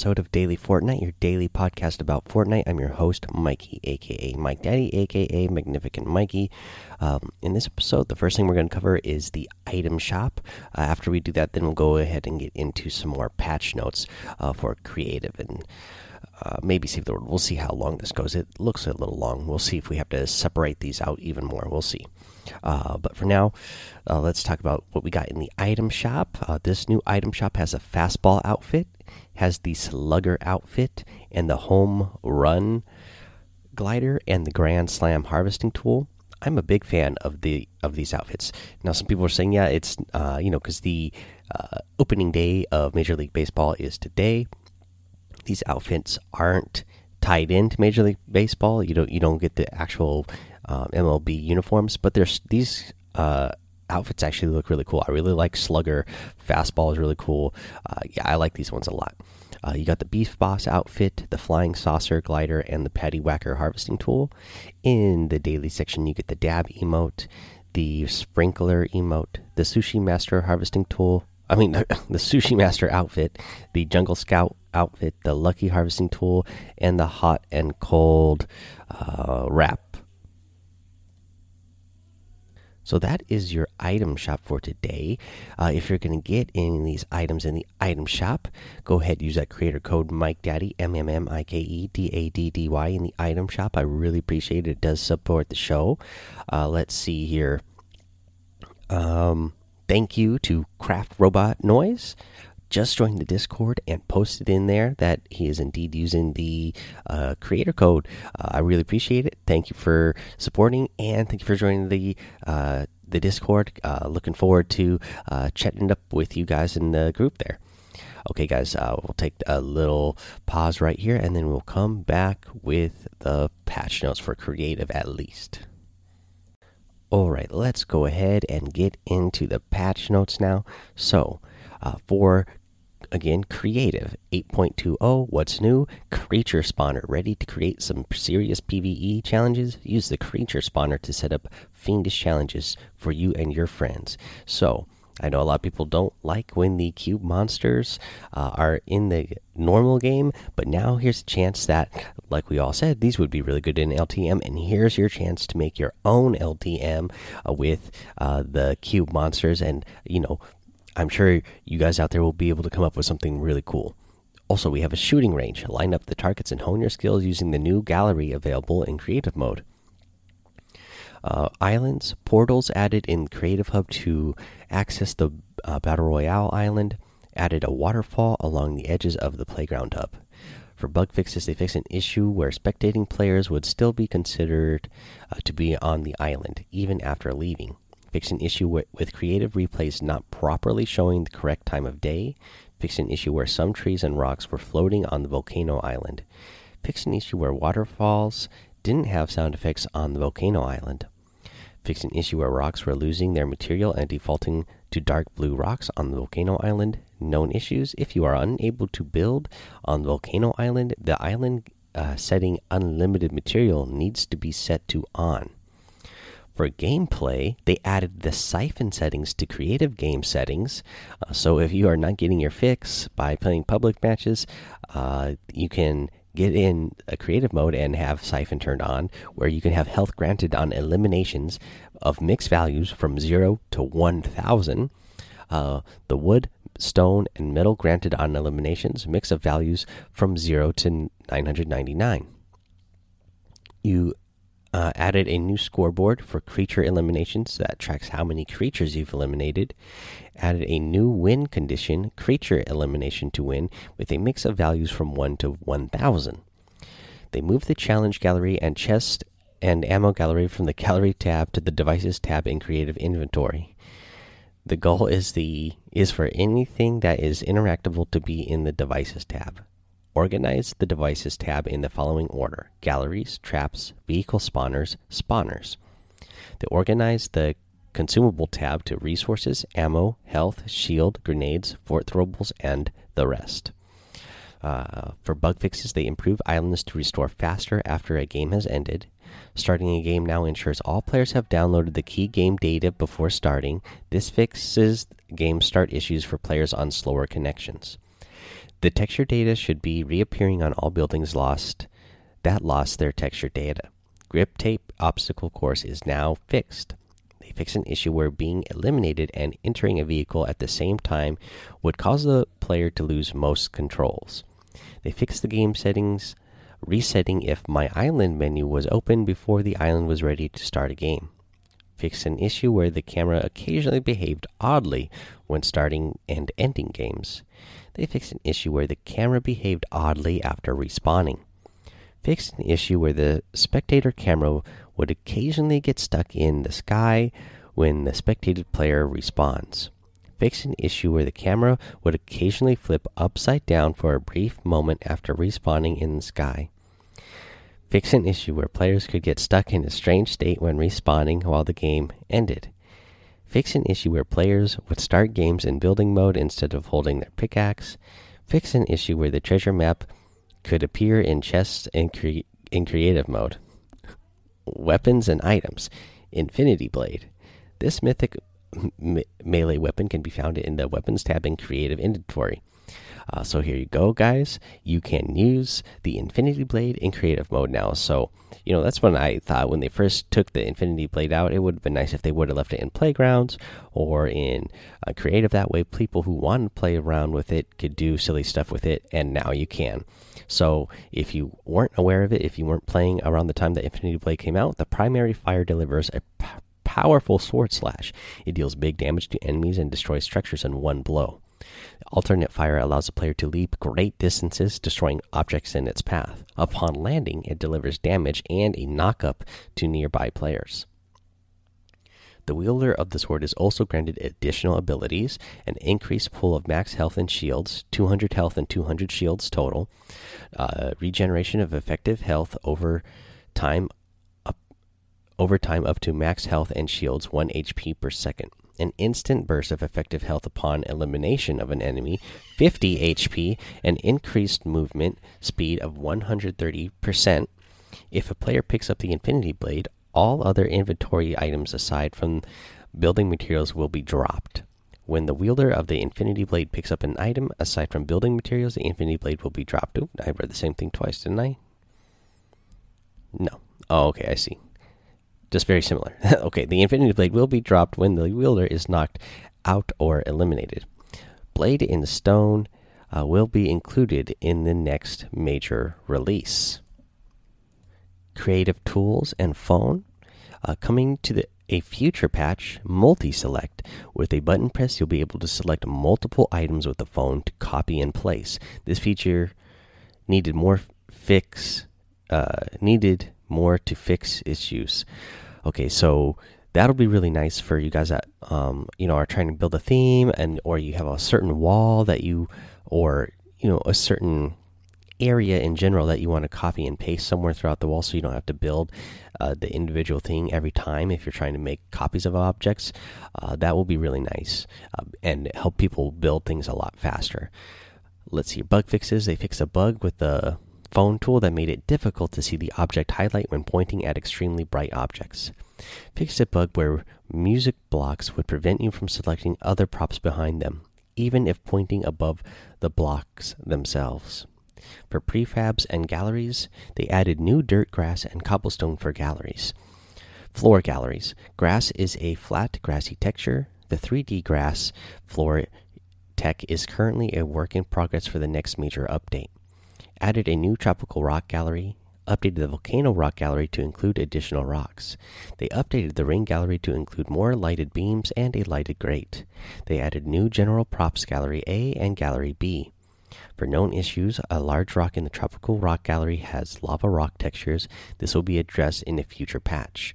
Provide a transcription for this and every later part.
episode of Daily Fortnite, your daily podcast about Fortnite. I'm your host, Mikey, aka Mike Daddy, aka Magnificent Mikey. Um, in this episode, the first thing we're going to cover is the item shop. Uh, after we do that, then we'll go ahead and get into some more patch notes uh, for creative and uh, maybe Save the World. We'll see how long this goes. It looks a little long. We'll see if we have to separate these out even more. We'll see. Uh, but for now, uh, let's talk about what we got in the item shop. Uh, this new item shop has a fastball outfit, has the slugger outfit, and the home run glider and the grand slam harvesting tool. I'm a big fan of the of these outfits. Now, some people are saying, yeah, it's uh, you know because the uh, opening day of Major League Baseball is today these outfits aren't tied into Major League Baseball. You don't you don't get the actual um, MLB uniforms, but there's these uh, outfits actually look really cool. I really like Slugger. Fastball is really cool. Uh, yeah, I like these ones a lot. Uh, you got the Beef Boss outfit, the Flying Saucer glider, and the Patty Whacker harvesting tool. In the daily section, you get the Dab emote, the Sprinkler emote, the Sushi Master harvesting tool. I mean, the, the Sushi Master outfit, the Jungle Scout outfit, the Lucky Harvesting Tool, and the Hot and Cold uh, Wrap. So that is your item shop for today. Uh, if you're going to get any of these items in the item shop, go ahead use that creator code Mike Daddy M M M I K E D A D D Y in the item shop. I really appreciate it. It does support the show. Uh, let's see here. Um, thank you to Craft Robot Noise just joined the Discord and posted in there that he is indeed using the uh, creator code. Uh, I really appreciate it. Thank you for supporting and thank you for joining the uh, the Discord. Uh, looking forward to uh, chatting up with you guys in the group there. Okay, guys, uh, we'll take a little pause right here and then we'll come back with the patch notes for creative at least. All right, let's go ahead and get into the patch notes now. So, uh, for again creative. 8.20 what's new? Creature spawner ready to create some serious pve challenges? Use the creature spawner to set up fiendish challenges for you and your friends. So I know a lot of people don't like when the cube monsters uh, are in the normal game, but now here's a chance that, like we all said, these would be really good in LTM. And here's your chance to make your own LTM uh, with uh, the cube monsters and, you know, I'm sure you guys out there will be able to come up with something really cool. Also, we have a shooting range. Line up the targets and hone your skills using the new gallery available in creative mode. Uh, islands, portals added in Creative Hub to access the uh, Battle Royale island. Added a waterfall along the edges of the playground hub. For bug fixes, they fixed an issue where spectating players would still be considered uh, to be on the island, even after leaving fix an issue with, with creative replays not properly showing the correct time of day, fix an issue where some trees and rocks were floating on the volcano island, fix an issue where waterfalls didn't have sound effects on the volcano island, fix an issue where rocks were losing their material and defaulting to dark blue rocks on the volcano island. Known issues if you are unable to build on volcano island, the island uh, setting unlimited material needs to be set to on. For gameplay, they added the siphon settings to creative game settings. Uh, so if you are not getting your fix by playing public matches, uh, you can get in a creative mode and have siphon turned on, where you can have health granted on eliminations of mixed values from 0 to 1000. Uh, the wood, stone, and metal granted on eliminations, mix of values from 0 to 999. You uh, added a new scoreboard for creature eliminations that tracks how many creatures you've eliminated. Added a new win condition, creature elimination to win, with a mix of values from 1 to 1000. They moved the challenge gallery and chest and ammo gallery from the gallery tab to the devices tab in creative inventory. The goal is the is for anything that is interactable to be in the devices tab. Organize the devices tab in the following order galleries, traps, vehicle spawners, spawners. They organize the consumable tab to resources, ammo, health, shield, grenades, fort throwables, and the rest. Uh, for bug fixes, they improve islands to restore faster after a game has ended. Starting a game now ensures all players have downloaded the key game data before starting. This fixes game start issues for players on slower connections. The texture data should be reappearing on all buildings lost that lost their texture data. Grip tape obstacle course is now fixed. They fix an issue where being eliminated and entering a vehicle at the same time would cause the player to lose most controls. They fixed the game settings, resetting if my island menu was open before the island was ready to start a game. Fixed an issue where the camera occasionally behaved oddly when starting and ending games. They fixed an issue where the camera behaved oddly after respawning fixed an issue where the spectator camera would occasionally get stuck in the sky when the spectated player respawns. Fixed an issue where the camera would occasionally flip upside down for a brief moment after respawning in the sky. Fix an issue where players could get stuck in a strange state when respawning while the game ended. Fix an issue where players would start games in building mode instead of holding their pickaxe. Fix an issue where the treasure map could appear in chests in, cre in creative mode. Weapons and items Infinity Blade. This mythic me melee weapon can be found in the Weapons tab in Creative Inventory. Uh, so here you go, guys. You can use the Infinity Blade in creative mode now. So, you know, that's when I thought when they first took the Infinity Blade out, it would have been nice if they would have left it in Playgrounds or in uh, creative. That way, people who want to play around with it could do silly stuff with it, and now you can. So, if you weren't aware of it, if you weren't playing around the time that Infinity Blade came out, the primary fire delivers a powerful sword slash. It deals big damage to enemies and destroys structures in one blow. Alternate fire allows the player to leap great distances, destroying objects in its path. Upon landing, it delivers damage and a knockup to nearby players. The wielder of the sword is also granted additional abilities an increased pool of max health and shields, 200 health and 200 shields total, uh, regeneration of effective health over time, up, over time up to max health and shields 1 HP per second an instant burst of effective health upon elimination of an enemy, 50 HP, and increased movement speed of 130%. If a player picks up the Infinity Blade, all other inventory items aside from building materials will be dropped. When the wielder of the Infinity Blade picks up an item aside from building materials, the Infinity Blade will be dropped. Oop, I read the same thing twice, didn't I? No. Oh, okay, I see just very similar. okay, the Infinity Blade will be dropped when the wielder is knocked out or eliminated. Blade in Stone uh, will be included in the next major release. Creative Tools and Phone uh, coming to the a future patch, multi select. With a button press, you'll be able to select multiple items with the phone to copy and place. This feature needed more fix uh, needed more to fix its use. Okay, so that'll be really nice for you guys that um, you know are trying to build a theme and or you have a certain wall that you or you know a certain area in general that you want to copy and paste somewhere throughout the wall so you don't have to build uh, the individual thing every time if you're trying to make copies of objects uh, that will be really nice uh, and help people build things a lot faster let's see bug fixes they fix a bug with the phone tool that made it difficult to see the object highlight when pointing at extremely bright objects. Fixed a bug where music blocks would prevent you from selecting other props behind them, even if pointing above the blocks themselves. For prefabs and galleries, they added new dirt, grass, and cobblestone for galleries. Floor galleries. Grass is a flat, grassy texture. The 3D grass floor tech is currently a work in progress for the next major update added a new tropical rock gallery, updated the volcano rock gallery to include additional rocks. They updated the ring gallery to include more lighted beams and a lighted grate. They added new general props gallery A and gallery B. For known issues, a large rock in the tropical rock gallery has lava rock textures. This will be addressed in a future patch.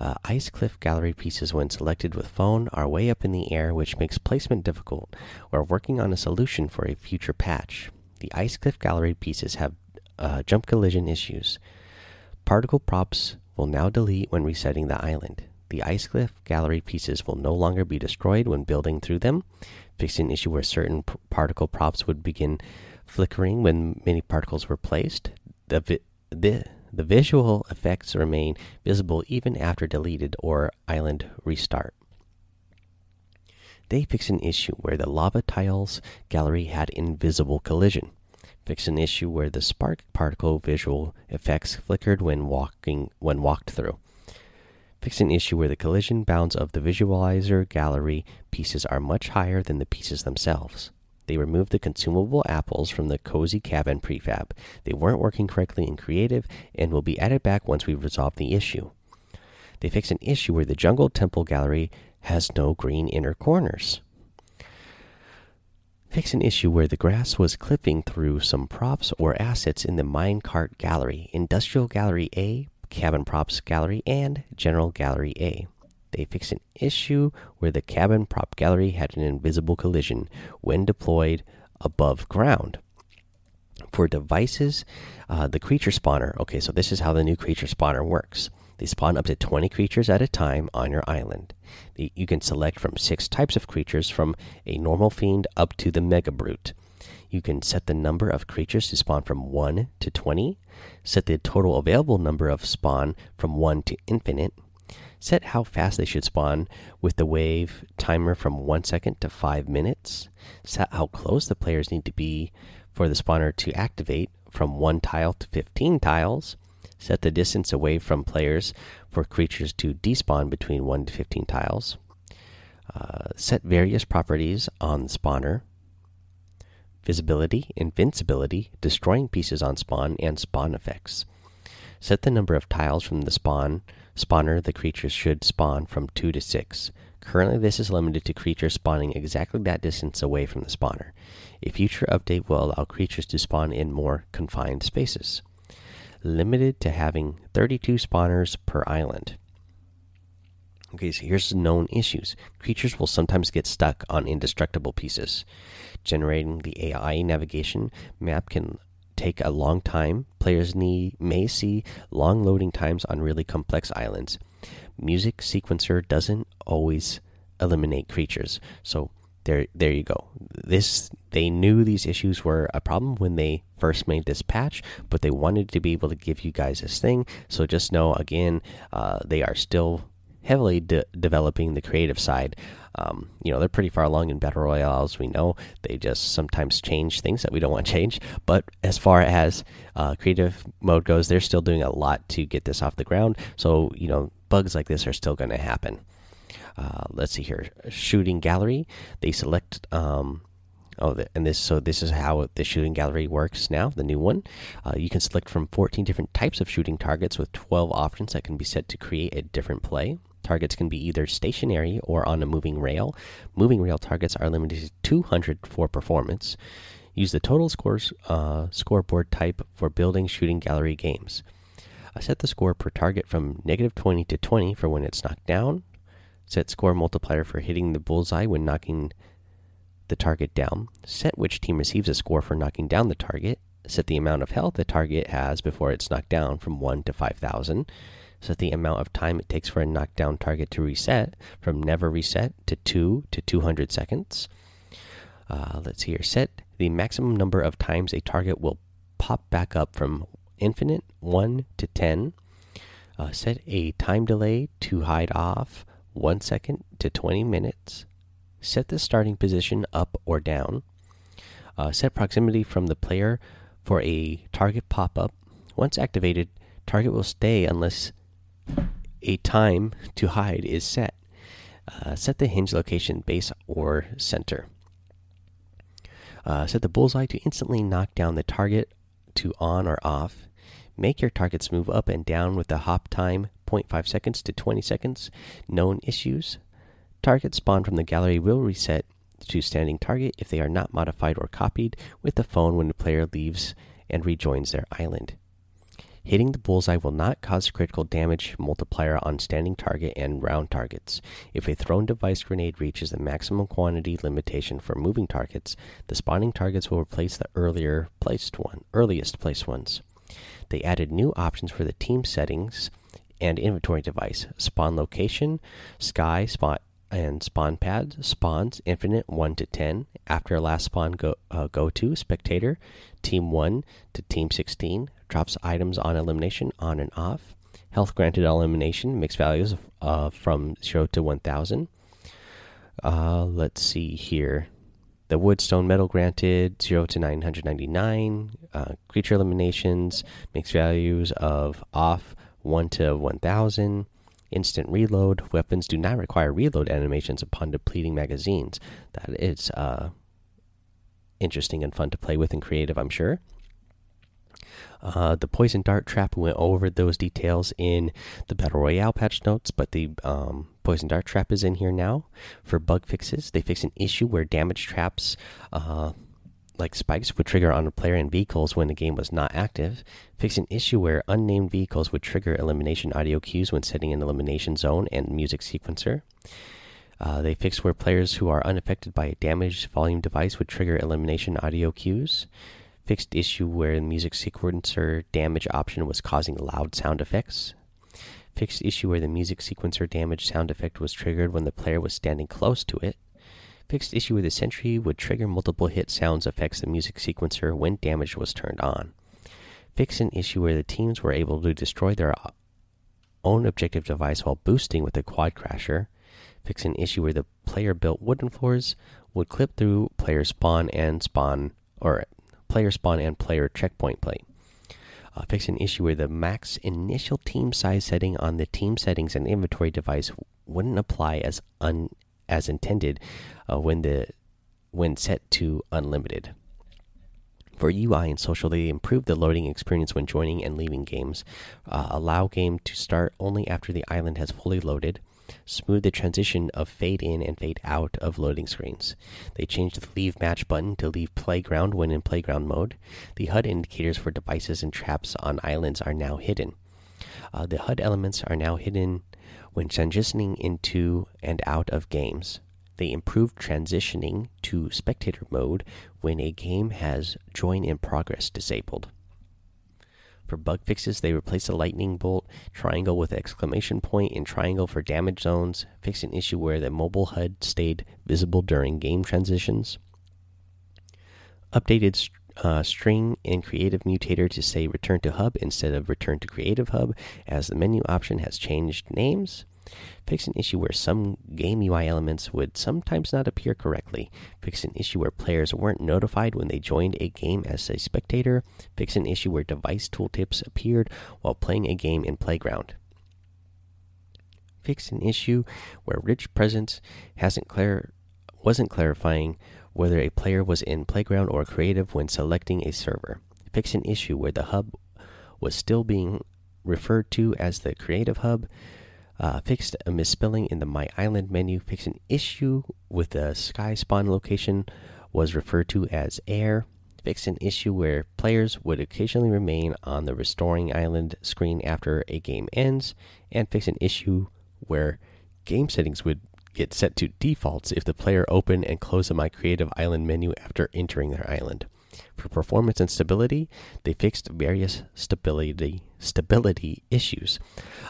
Uh, ice cliff gallery pieces, when selected with phone, are way up in the air, which makes placement difficult. We're working on a solution for a future patch. The Ice Cliff Gallery pieces have uh, jump collision issues. Particle props will now delete when resetting the island. The Ice Cliff Gallery pieces will no longer be destroyed when building through them, fixing an issue where certain particle props would begin flickering when many particles were placed. The, vi the, the visual effects remain visible even after deleted or island restart. They fixed an issue where the lava tiles gallery had invisible collision. Fixed an issue where the spark particle visual effects flickered when walking when walked through. Fixed an issue where the collision bounds of the visualizer gallery pieces are much higher than the pieces themselves. They removed the consumable apples from the cozy cabin prefab. They weren't working correctly in creative and will be added back once we resolve the issue. They fixed an issue where the jungle temple gallery has no green inner corners. Fix an issue where the grass was clipping through some props or assets in the minecart gallery, industrial gallery A, cabin props gallery, and general gallery A. They fixed an issue where the cabin prop gallery had an invisible collision when deployed above ground. For devices, uh, the creature spawner. Okay, so this is how the new creature spawner works. They spawn up to 20 creatures at a time on your island. You can select from six types of creatures from a normal fiend up to the mega brute. You can set the number of creatures to spawn from 1 to 20, set the total available number of spawn from 1 to infinite, set how fast they should spawn with the wave timer from 1 second to 5 minutes, set how close the players need to be for the spawner to activate from 1 tile to 15 tiles, set the distance away from players for creatures to despawn between 1 to 15 tiles, uh, set various properties on the spawner visibility, invincibility, destroying pieces on spawn, and spawn effects. Set the number of tiles from the spawn spawner the creatures should spawn from 2 to 6. Currently, this is limited to creatures spawning exactly that distance away from the spawner. A future update will allow creatures to spawn in more confined spaces. Limited to having 32 spawners per island. Okay, so here's known issues. Creatures will sometimes get stuck on indestructible pieces. Generating the AI navigation map can take a long time. Players need, may see long loading times on really complex islands. Music sequencer doesn't always eliminate creatures. So there there you go. This they knew these issues were a problem when they first made this patch, but they wanted to be able to give you guys this thing. So just know again, uh, they are still heavily de developing the creative side. Um, you know, they're pretty far along in battle royales. We know they just sometimes change things that we don't want to change. But as far as uh, creative mode goes, they're still doing a lot to get this off the ground. So you know, bugs like this are still going to happen. Uh, let's see here, shooting gallery. They select. Um, Oh, and this so this is how the shooting gallery works now. The new one, uh, you can select from 14 different types of shooting targets with 12 options that can be set to create a different play. Targets can be either stationary or on a moving rail. Moving rail targets are limited to 200 for performance. Use the total scores uh, scoreboard type for building shooting gallery games. I set the score per target from negative 20 to 20 for when it's knocked down. Set score multiplier for hitting the bullseye when knocking the target down. Set which team receives a score for knocking down the target. Set the amount of health the target has before it's knocked down from 1 to 5,000 set the amount of time it takes for a knockdown target to reset from never reset to 2 to 200 seconds. Uh, let's see here. Set the maximum number of times a target will pop back up from infinite 1 to 10. Uh, set a time delay to hide off 1 second to 20 minutes. Set the starting position up or down. Uh, set proximity from the player for a target pop up. Once activated, target will stay unless a time to hide is set. Uh, set the hinge location base or center. Uh, set the bullseye to instantly knock down the target to on or off. Make your targets move up and down with the hop time 0.5 seconds to 20 seconds. Known issues. Targets spawned from the gallery will reset to standing target if they are not modified or copied with the phone when the player leaves and rejoins their island. Hitting the bullseye will not cause critical damage multiplier on standing target and round targets. If a thrown device grenade reaches the maximum quantity limitation for moving targets, the spawning targets will replace the earlier placed one, earliest placed ones. They added new options for the team settings and inventory device, spawn location, sky spawn and spawn pads, spawns infinite 1 to 10. After last spawn go uh, go to spectator, team 1 to team 16, drops items on elimination on and off. Health granted elimination, mixed values uh, from 0 to 1000. Uh, let's see here. The Woodstone medal granted 0 to 999. Uh, creature eliminations, mixed values of off 1 to 1000. Instant reload. Weapons do not require reload animations upon depleting magazines. That is uh, interesting and fun to play with and creative, I'm sure. Uh, the poison dart trap we went over those details in the battle royale patch notes, but the um, poison dart trap is in here now for bug fixes. They fix an issue where damage traps, uh, like spikes, would trigger on a player and vehicles when the game was not active. Fix an issue where unnamed vehicles would trigger elimination audio cues when setting an elimination zone and music sequencer. Uh, they fixed where players who are unaffected by a damaged volume device would trigger elimination audio cues fixed issue where the music sequencer damage option was causing loud sound effects. Fixed issue where the music sequencer damage sound effect was triggered when the player was standing close to it. Fixed issue where the sentry would trigger multiple hit sounds affects the music sequencer when damage was turned on. Fix an issue where the teams were able to destroy their own objective device while boosting with the quad crasher. Fix an issue where the player built wooden floors would clip through player spawn and spawn or player spawn and player checkpoint play. Uh, fix an issue where the max initial team size setting on the team settings and inventory device wouldn't apply as un as intended uh, when the when set to unlimited. For UI and social, they improve the loading experience when joining and leaving games. Uh, allow game to start only after the island has fully loaded smooth the transition of fade in and fade out of loading screens. They changed the leave match button to leave playground when in playground mode. The HUD indicators for devices and traps on islands are now hidden. Uh, the HUD elements are now hidden when transitioning into and out of games. They improved transitioning to spectator mode when a game has join in progress disabled. For bug fixes, they replaced the lightning bolt triangle with exclamation point and triangle for damage zones, fixed an issue where the mobile HUD stayed visible during game transitions. Updated uh, string and creative mutator to say return to hub instead of return to creative hub, as the menu option has changed names. Fix an issue where some game UI elements would sometimes not appear correctly. Fix an issue where players weren't notified when they joined a game as a spectator. Fix an issue where device tooltips appeared while playing a game in Playground. Fix an issue where rich presence hasn't clar wasn't clarifying whether a player was in Playground or Creative when selecting a server. Fix an issue where the hub was still being referred to as the Creative Hub uh, fixed a misspelling in the My Island menu. Fixed an issue with the Sky Spawn location was referred to as Air. Fixed an issue where players would occasionally remain on the Restoring Island screen after a game ends. And fixed an issue where game settings would get set to defaults if the player open and close the My Creative Island menu after entering their island. For performance and stability, they fixed various stability stability issues.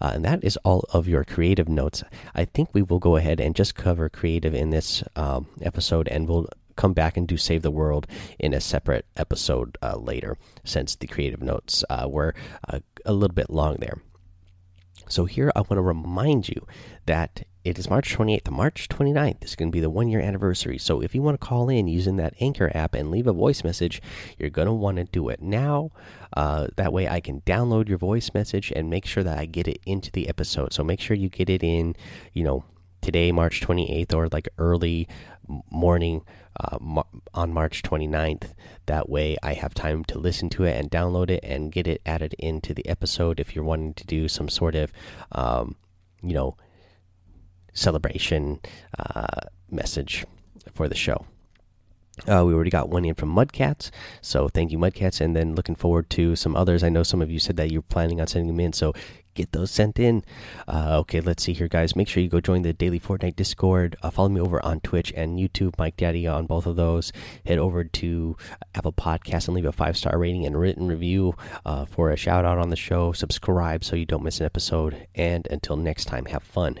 Uh, and that is all of your creative notes. I think we will go ahead and just cover creative in this um, episode, and we'll come back and do Save the World in a separate episode uh, later, since the creative notes uh, were uh, a little bit long there. So, here I want to remind you that it is March 28th. March 29th is going to be the one year anniversary. So if you want to call in using that Anchor app and leave a voice message, you're going to want to do it now. Uh, that way I can download your voice message and make sure that I get it into the episode. So make sure you get it in, you know, today, March 28th, or like early morning uh, on March 29th. That way I have time to listen to it and download it and get it added into the episode if you're wanting to do some sort of, um, you know, celebration uh, message for the show. Uh, we already got one in from Mudcats, so thank you, Mudcats. And then looking forward to some others. I know some of you said that you're planning on sending them in, so get those sent in. Uh, okay, let's see here, guys. Make sure you go join the Daily Fortnite Discord. Uh, follow me over on Twitch and YouTube, Mike Daddy on both of those. Head over to Apple Podcasts and leave a five star rating and written review uh, for a shout out on the show. Subscribe so you don't miss an episode. And until next time, have fun